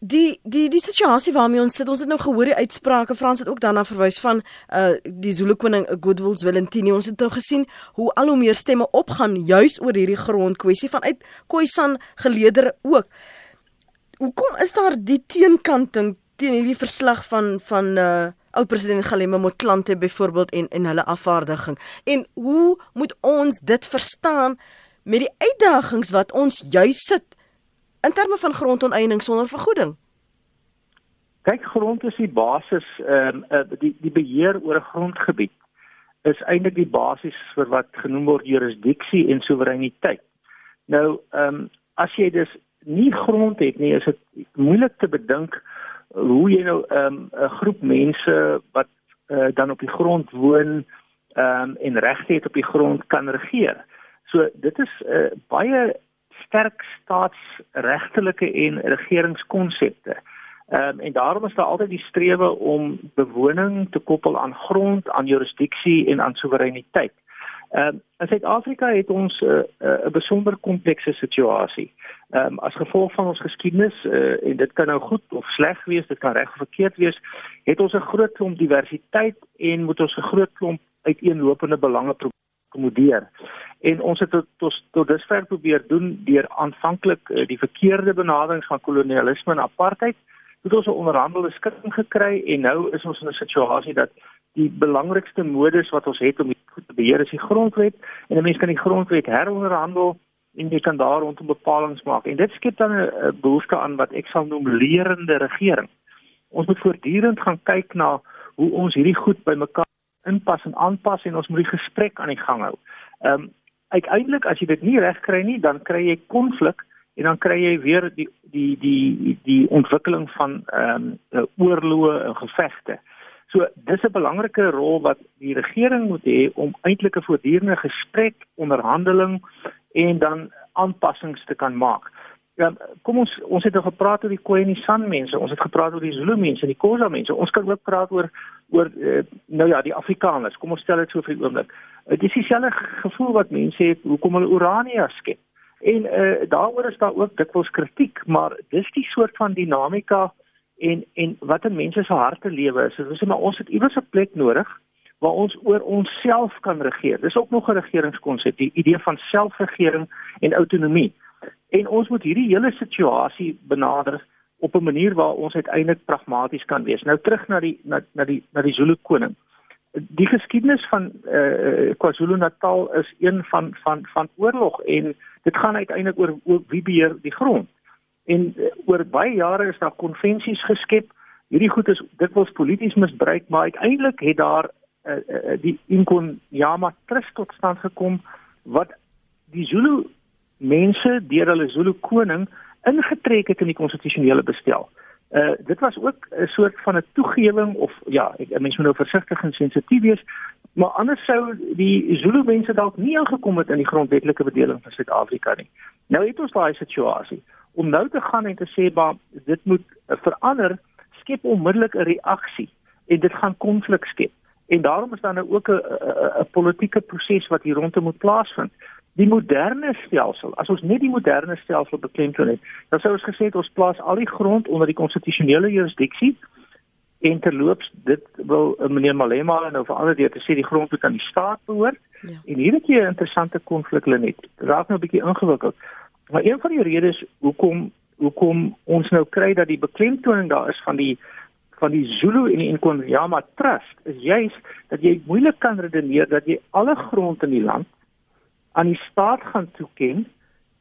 Die die die situasie waarmee ons sit, ons het nou gehoor die uitsprake Frans het ook daarna verwys van uh die Zulu koning Goodwill Zwelithini. Ons het nou gesien hoe al hoe meer stemme opgaan juis oor hierdie grondkwessie vanuit Khoisan geleedere ook. Hoekom is daar die teenkanting teen hierdie verslag van van uh oud president Galema Motlanthe byvoorbeeld en en hulle afvaardiging en hoe moet ons dit verstaan met die uitdagings wat ons juis sit in terme van grondonteiening sonder vergoeding kyk grond is die basis ehm um, die die beheer oor 'n grondgebied is eintlik die basis vir wat genoem word jurisdiksie en soewereiniteit nou ehm um, as jy dus nie grond het nie, is dit moeilik te bedink hoe jy nou ehm, 'n um, groep mense wat uh, dan op die grond woon um, en regte het op die grond kan regeer. So dit is 'n uh, eh, baie sterk staatsregtelike en regeringskonsepte. Ehm um, en daarom is daar altyd die strewe om bewoning te koppel aan grond, aan jurisdiksie en aan soewereiniteit. Ehm um, in Suid-Afrika het ons 'n uh, 'n uh, besonder komplekse situasie. Ehm um, as gevolg van ons geskiedenis uh, en dit kan nou goed of sleg wees, dit kan reg of verkeerd wees, het ons 'n groot klomp diversiteit en moet ons 'n groot klomp uiteenlopende belange akkommodeer. En ons het tot tot, tot dusver probeer doen deur aanvanklik uh, die verkeerde benaderings van kolonialisme en apartheid het ons 'n onderhandelde skikking gekry en nou is ons in 'n situasie dat die belangrikste modus wat ons het om dit goed te beheer is die grondwet en 'n mens kan die grondwet heronderhandel en jy kan daar rondom bepalinge maak en dit skep dan 'n behoefte aan wat ek sal noem lerende regering. Ons moet voortdurend gaan kyk na hoe ons hierdie goed bymekaar inpas en aanpas en ons moet die gesprek aan die gang hou. Ehm um, uiteindelik as jy dit nie reg kry nie, dan kry jy konflik en dan kry jy weer die die die die ontwikkeling van ehm um, oorloë en gevegte. So dis 'n belangrike rol wat die regering moet hê om eintlik 'n voortdurende gesprek, onderhandeling en dan aanpassings te kan maak. Ja, kom ons ons het nou gepraat oor die Khoi en die San mense, ons het gepraat oor die Zulu mense, die Khoza mense. Ons kan ook praat oor oor uh, nou ja, die Afrikaners. Kom ons stel dit so vir 'n oomblik. Dit is dieselfde gevoel wat mense het hoekom hulle Urania skep. En uh, daaroor is daar ook dikwels kritiek, maar dis die soort van dinamika en en wat in mense se harte lewe is. Dit is maar ons het iewers 'n plek nodig waar ons oor onsself kan regeer. Dis ook nog 'n regeringskonsep, die idee van selfregering en autonomie. En ons moet hierdie hele situasie benader op 'n manier waar ons uiteindelik pragmaties kan wees. Nou terug na die na na die na die Zulu koning. Die geskiedenis van eh uh, KwaZulu-Natal is een van van van oorlog en dit gaan uiteindelik oor, oor wie beheer die grond. En uh, oor baie jare is daar konvensies geskep. Hierdie goed is dikwels polities misbruik, maar uiteindelik het daar uh, uh, die Inkonyama Trust tot stand gekom wat die Zulu mense deur hulle Zulu koning ingetrek het in die konstitusionele bestel. Uh dit was ook 'n soort van 'n toegewing of ja, ek mense moet nou versigtig en sensitief wees, maar anders sou die Zulu mense dalk nie aangekom het in die grondwetlike bedeling van Suid-Afrika nie. Nou het ons daai situasie om nou te gaan en te sê maar dit moet verander, skep onmiddellik 'n reaksie en dit gaan konflik skep. En daarom is daar nou ook 'n 'n politieke proses wat hier rondom moet plaasvind die moderne stelsel, as ons net die moderne stelsel beklemtoon het, dan sou ons gesê het ons plaas al die grond onder die konstitusionele jurisdiksie en terloops dit wil uh, meneer Malema nou verander deur te sê die grond moet aan die staat behoort. Ja. En hier het jy 'n interessante konflik net. Raak nou 'n bietjie ingewikkeld. Maar een van die redes hoekom hoekom ons nou kry dat die beklemtoning daar is van die van die Zulu en die Nkonyama Trust is juis dat jy moeilik kan redeneer dat jy alle grond in die land aan die staat gaan toeken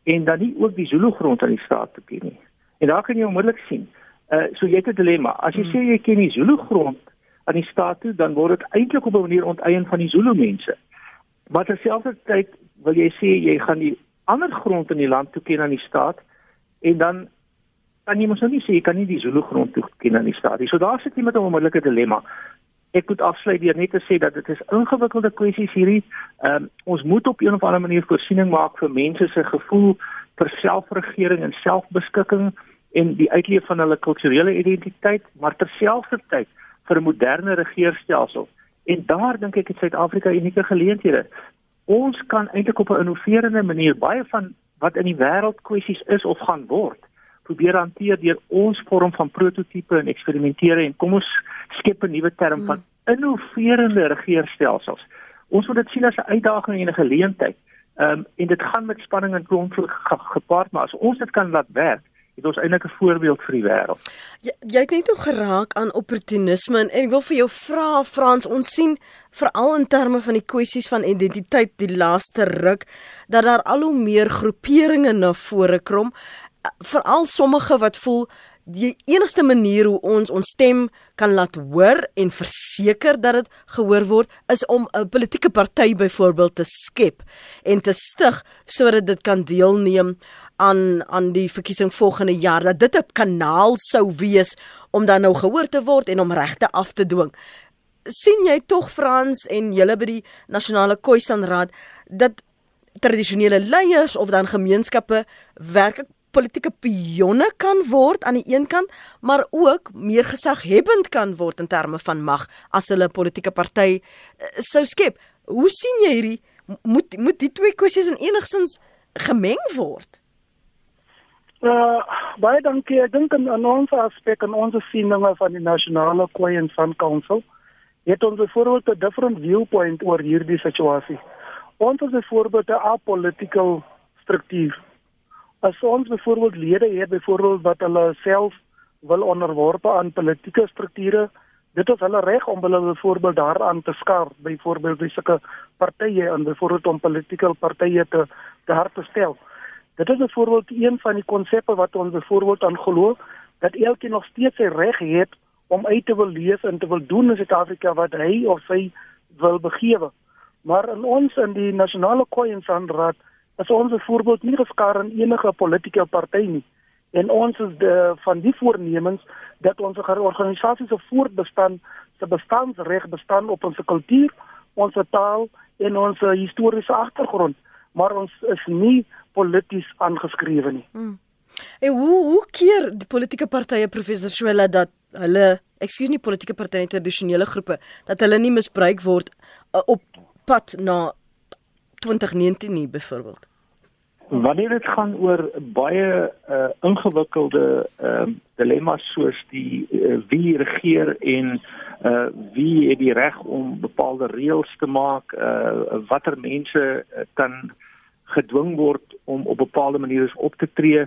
en dan nie ook die Zulu grond aan die staat toeken nie. En daar kan jy onmiddellik sien. Uh so jy het 'n dilemma. As jy hmm. sê jy ken die Zulu grond aan die staat toe, dan word dit eintlik op 'n manier onteien van die Zulu mense. Maar terselfdertyd wil jy sê jy gaan die ander grond in die land toeken aan die staat en dan kan jy mos nou nie sê jy kan nie die Zulu grond toeken aan die staat nie. So daar sit jy met 'n onmiddellike dilemma ek moet afsluit deur net te sê dat dit is ingewikkelde kwessies hierdie. Ehm um, ons moet op 'n of ander manier voorsiening maak vir mense se gevoel vir selfregering en selfbeskikking en die uitleef van hulle kulturele identiteit, maar terselfdertyd vir 'n moderne regeringsstelsel. En daar dink ek het Suid-Afrika unieke geleenthede. Ons kan eintlik op 'n innoverende manier baie van wat in die wêreld kwessies is of gaan word probeer hanteer deur ons vorm van prototipe en eksperimenteer en kom ons skep 'n nuwe term hmm. van innoverende regeringsstelsels. Ons moet dit sien as 'n uitdaging en 'n geleentheid. Ehm um, en dit gaan met spanning en konflik gepaard, maar as ons dit kan laat werk, het ons eintlik 'n voorbeeld vir die wêreld. Jy, jy het net ook geraak aan opportunisme en ek wil vir jou vra Frans, ons sien veral in terme van die kwessies van identiteit die laaste ruk dat daar al hoe meer groeperinge na vore kom veral sommige wat voel die enigste manier hoe ons ons stem kan laat hoor en verseker dat dit gehoor word is om 'n politieke party byvoorbeeld te skep en te stig sodat dit kan deelneem aan aan die verkiesing volgende jaar dat dit 'n kanaal sou wees om dan nou gehoor te word en om regte af te dwing. sien jy tog Frans en julle by die nasionale Khoisan-raad dat tradisionele leiers of dan gemeenskappe werklik politieke pionne kan word aan die een kant, maar ook meer gesaghebend kan word in terme van mag as hulle 'n politieke party uh, sou skep. Hoe sien jy hierdie moet moet die twee kwessies in enigsins gemeng word? Uh, baie dankie. Ek dink in, in ons aspek en ons sieninge van die nasionale Kwai en San Council het ons byvoorbeeld 'n different viewpoint oor hierdie situasie. Ons is byvoorbeeld 'n apolitical struktuur as ons byvoorbeeld lede het byvoorbeeld wat hulle self wil onderworpe aan politieke strukture. Dit is hulle reg om hulle byvoorbeeld daaraan te skaar, byvoorbeeld by sulke partye en byvoorbeeld om politieke partye te te hard te stel. Dit is byvoorbeeld een van die konsepte wat ons byvoorbeeld aan glo dat elkeen nog steeds sy reg het om uit te wil leef en te wil doen in Suid-Afrika wat hy of sy wil begewe. Maar in ons in die nasionale koeiensandraad is ons byvoorbeeld nie geskaar in enige politieke party nie. En ons is de, van die voornemens dat ons organisasie se voortbestaan se bestaansreg bestaan op ons kultuur, ons taal en ons historiese agtergrond, maar ons is nie polities aangeskrewe nie. Hmm. En hoe hoe keer die politieke partye professor Swela dat hulle, ekskuus nie politieke partye tradisionele groepe, dat hulle nie misbruik word uh, op pad na 2019 nie byvoorbeeld? Wanneer dit gaan oor baie uh, ingewikkelde uh, dilemma's soos die uh, wie regeer en uh, wie het die reg om bepaalde reëls te maak, uh, watter mense kan gedwing word om op bepaalde maniere op te tree,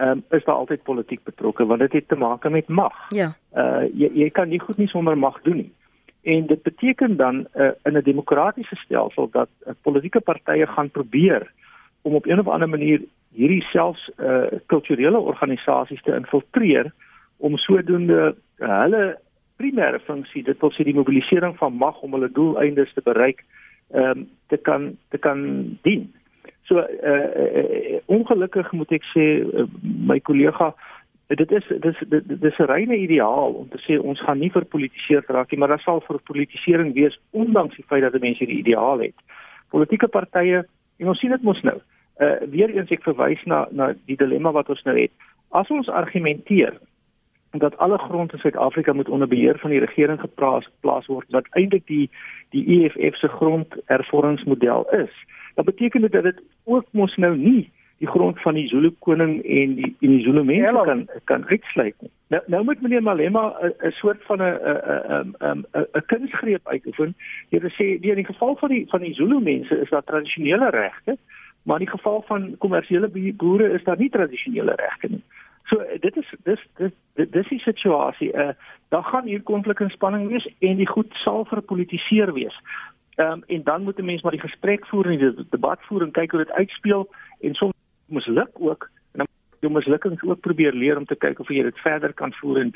um, is daar altyd politiek betrokke want dit het te maak met mag. Ja. Uh, jy jy kan nie goed nie sonder mag doen nie. En dit beteken dan uh, in 'n demokratiese stelsel dat uh, politieke partye gaan probeer om op 'n of ander manier hierdie selfs uh kulturele organisasies te infiltreer om sodoende uh, hulle primêre funksie dit wil sê die mobilisering van mag om hulle doeleindes te bereik ehm um, te kan te kan dien. So uh, uh ongelukkig moet ek sê uh, my kollega dit is dis dit is 'n reine ideaal om te sê ons gaan nie verpolitiseer raak nie maar daar sal verpolitisering wees ondanks die feit dat mense die ideaal het. Politieke partye en ons sien dit mos nou uh, weer eens ek verwys na na die dilemma wat ons nou het. As ons argumenteer dat alle grond in Suid-Afrika moet onder beheer van die regering geplaas plaas word wat eintlik die die EFF se grondhervormingsmodel is, dan beteken dit dat dit ook mos nou nie die grond van die Zulu koning en die en die Zulu mense Hello. kan kan uitsluit nie. Nou nou moet meneer Malema 'n soort van 'n 'n 'n 'n kunsgreep uitoefen. Jy sê die in die geval van die van die Zulu mense is daar tradisionele regte maar in die geval van kommersiële boere is daar nie tradisionele regte nie. So dit is dis dis dis die situasie. Uh daar gaan hier konflik en spanning wees en die goed sal verpolitiseer wees. Ehm um, en dan moet 'n mens maar die gesprek voer en die debat voer en kyk hoe dit uitspeel en soms misluk ook en dan jy mislukkings ook probeer leer om te kyk of jy dit verder kan voer en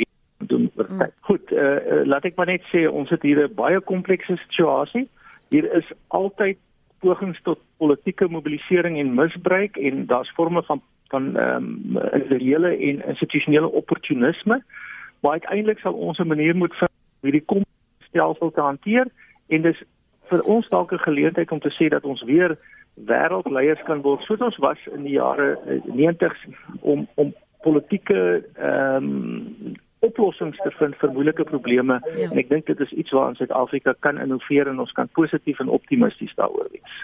doen oor tyd. Mm. Goed, uh, uh laat ek maar net sê ons het hier 'n baie komplekse situasie. Hier is altyd pogings tot politieke mobilisering en misbruik en daar's forme van van ehm um, individuele en institusionele opportunisme maar uiteindelik sal ons 'n manier moet vind hoe die komstelsel te hanteer en dis vir ons dalk 'n geleentheid om te sê dat ons weer wêreldleiers kan word soos ons was in die jare 90s eh, om om politieke ehm um, oplossings te vind vir moeilike probleme ja. en ek dink dit is iets waar ons Suid-Afrika kan innoveer en ons kan positief en optimisties daaroor wees.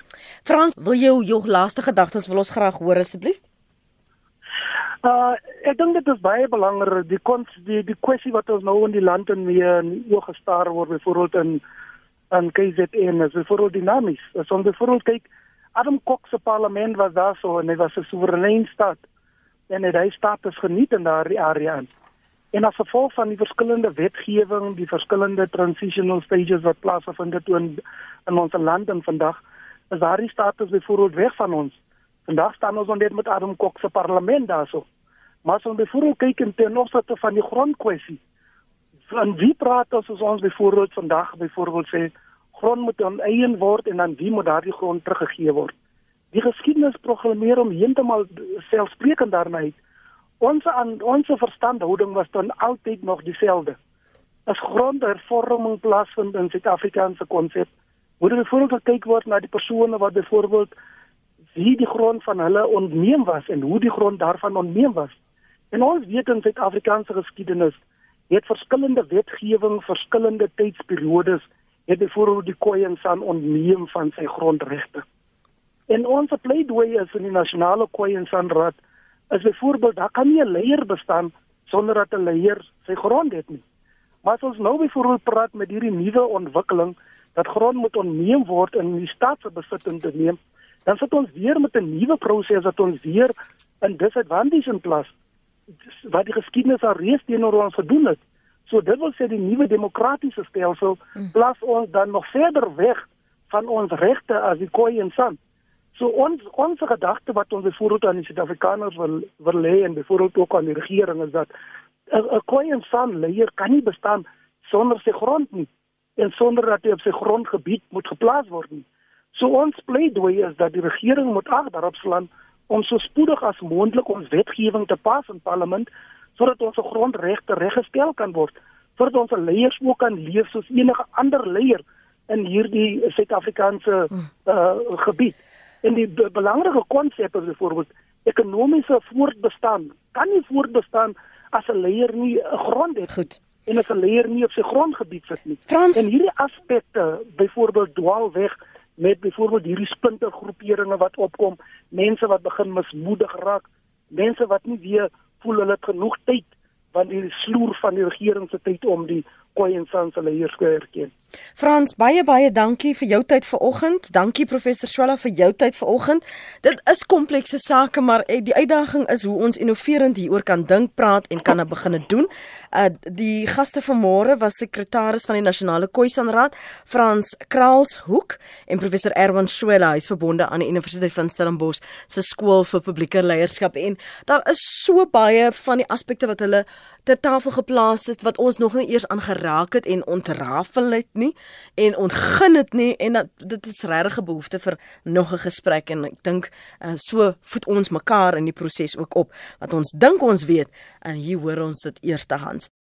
Frans, wil jy jou laaste gedagtes wil ons graag hoor asseblief? Uh ek dink dit is baie belangrik die kons die die kwessie wat ons nou in die land en weer in oog gestaar word byvoorbeeld in in KZN is byvoorbeeld dinamies. As ons byvoorbeeld kyk Adam Kok se parlement was daar so en hy was 'n soewerein staat en hy status geniet in daardie area. In. En as gevolg van die verskillende wetgewing, die verskillende transitional stages wat plaasvind het in in ons land en vandag is daardie status byvoorbeeld weg van ons. Vandag staan ons onder met Adam Kok se parlement daarso. Maar as ons byvoorbeeld kyk in ten opsigte van die grondkwessie, van wie praat ons as ons byvoorbeeld vandag byvoorbeeld sê grond moet oneien word en dan wie moet daardie grond teruggegee word? Die geskiedenis programmeer om heeltemal selfsprekend daarna uit Ons aan ons verstandhouding was dan altyd nog dieselfde. As grondhervorming plaasvind in Suid-Afrikaanse konsep, moet er vooral gekyk word na die persone wat byvoorbeeld wie die grond van hulle ontneem was en hoe die grond daarvan ontneem was. En ons weet in Suid-Afrikaanse geskiedenis het verskillende wetgewing, verskillende tydsperiodes het byvoorbeeld die Khoisan ontneem van sy grondregte. En ons pleidooi is in die nasionale Khoisan raad is byvoorbeeld daar kan nie 'n leier bestaan sonder dat 'n leier sy grond het nie. Maar as ons nou byvoorbeeld praat met hierdie nuwe ontwikkeling dat grond moet onneem word in die staat se besitting te neem, dan sit ons weer met 'n nuwe proses wat ons weer in disadvantage in plaas. wat die geskiedenis al reeds teenoor ons gedoen het. So dit wil sê die nuwe demokratiese stelsel mm. plaas ons dan nog verder weg van ons regte as die Khoi en San. So ons ons gedagte wat ons vooruit aan die Suid-Afrikaners wil wil lê en byvoorbeeld ook aan die regering is dat 'n Khoi en San leier kan nie bestaan sonder sy grond nie en sonder dat hy op sy grondgebied moet geplaas word nie. So ons pleidooi is dat die regering moet ag daarop slaan om so spoedig as moontlik ons wetgewing te pas in parlement sodat ons grondregte reggestel kan word sodat ons leiers ook kan leef soos enige ander leier in hierdie Suid-Afrikaanse uh, gebied. En die be belangrike konsep is byvoorbeeld ekonomiese voortbestaan kan nie voortbestaan as 'n leier nie 'n grond het. Goed en as 'n leier nie op sy grondgebied sit nie. Frans, en hierdie aspekte, byvoorbeeld dwaalweg met byvoorbeeld hierdie splintergroeperinge wat opkom, mense wat begin mismoedig raak, mense wat nie weer voel hulle het genoeg tyd want die sloer van die regering se tyd om die Koyensan se leiers te erken. Frans, baie baie dankie vir jou tyd vanoggend. Dankie professor Swela vir jou tyd vanoggend. Dit is komplekse sake, maar eh, die uitdaging is hoe ons innoverend hieroor kan dink, praat en kan begine doen. Uh die gaste vanmôre was sekretaris van die Nasionale Khoisanraad, Frans Kraalshoek en professor Erwin Swela, hy's verbonde aan die Universiteit van Stellenbosch se skool vir publieke leierskap en daar is so baie van die aspekte wat hulle ter tafel geplaas het wat ons nog nie eers aan geraak het en ontrafel het nie en ontgin dit nie en dat, dit is regtig 'n behoefte vir nog 'n gesprek en ek dink uh, so voed ons mekaar in die proses ook op wat ons dink ons weet en hier hoor ons dit eerstehands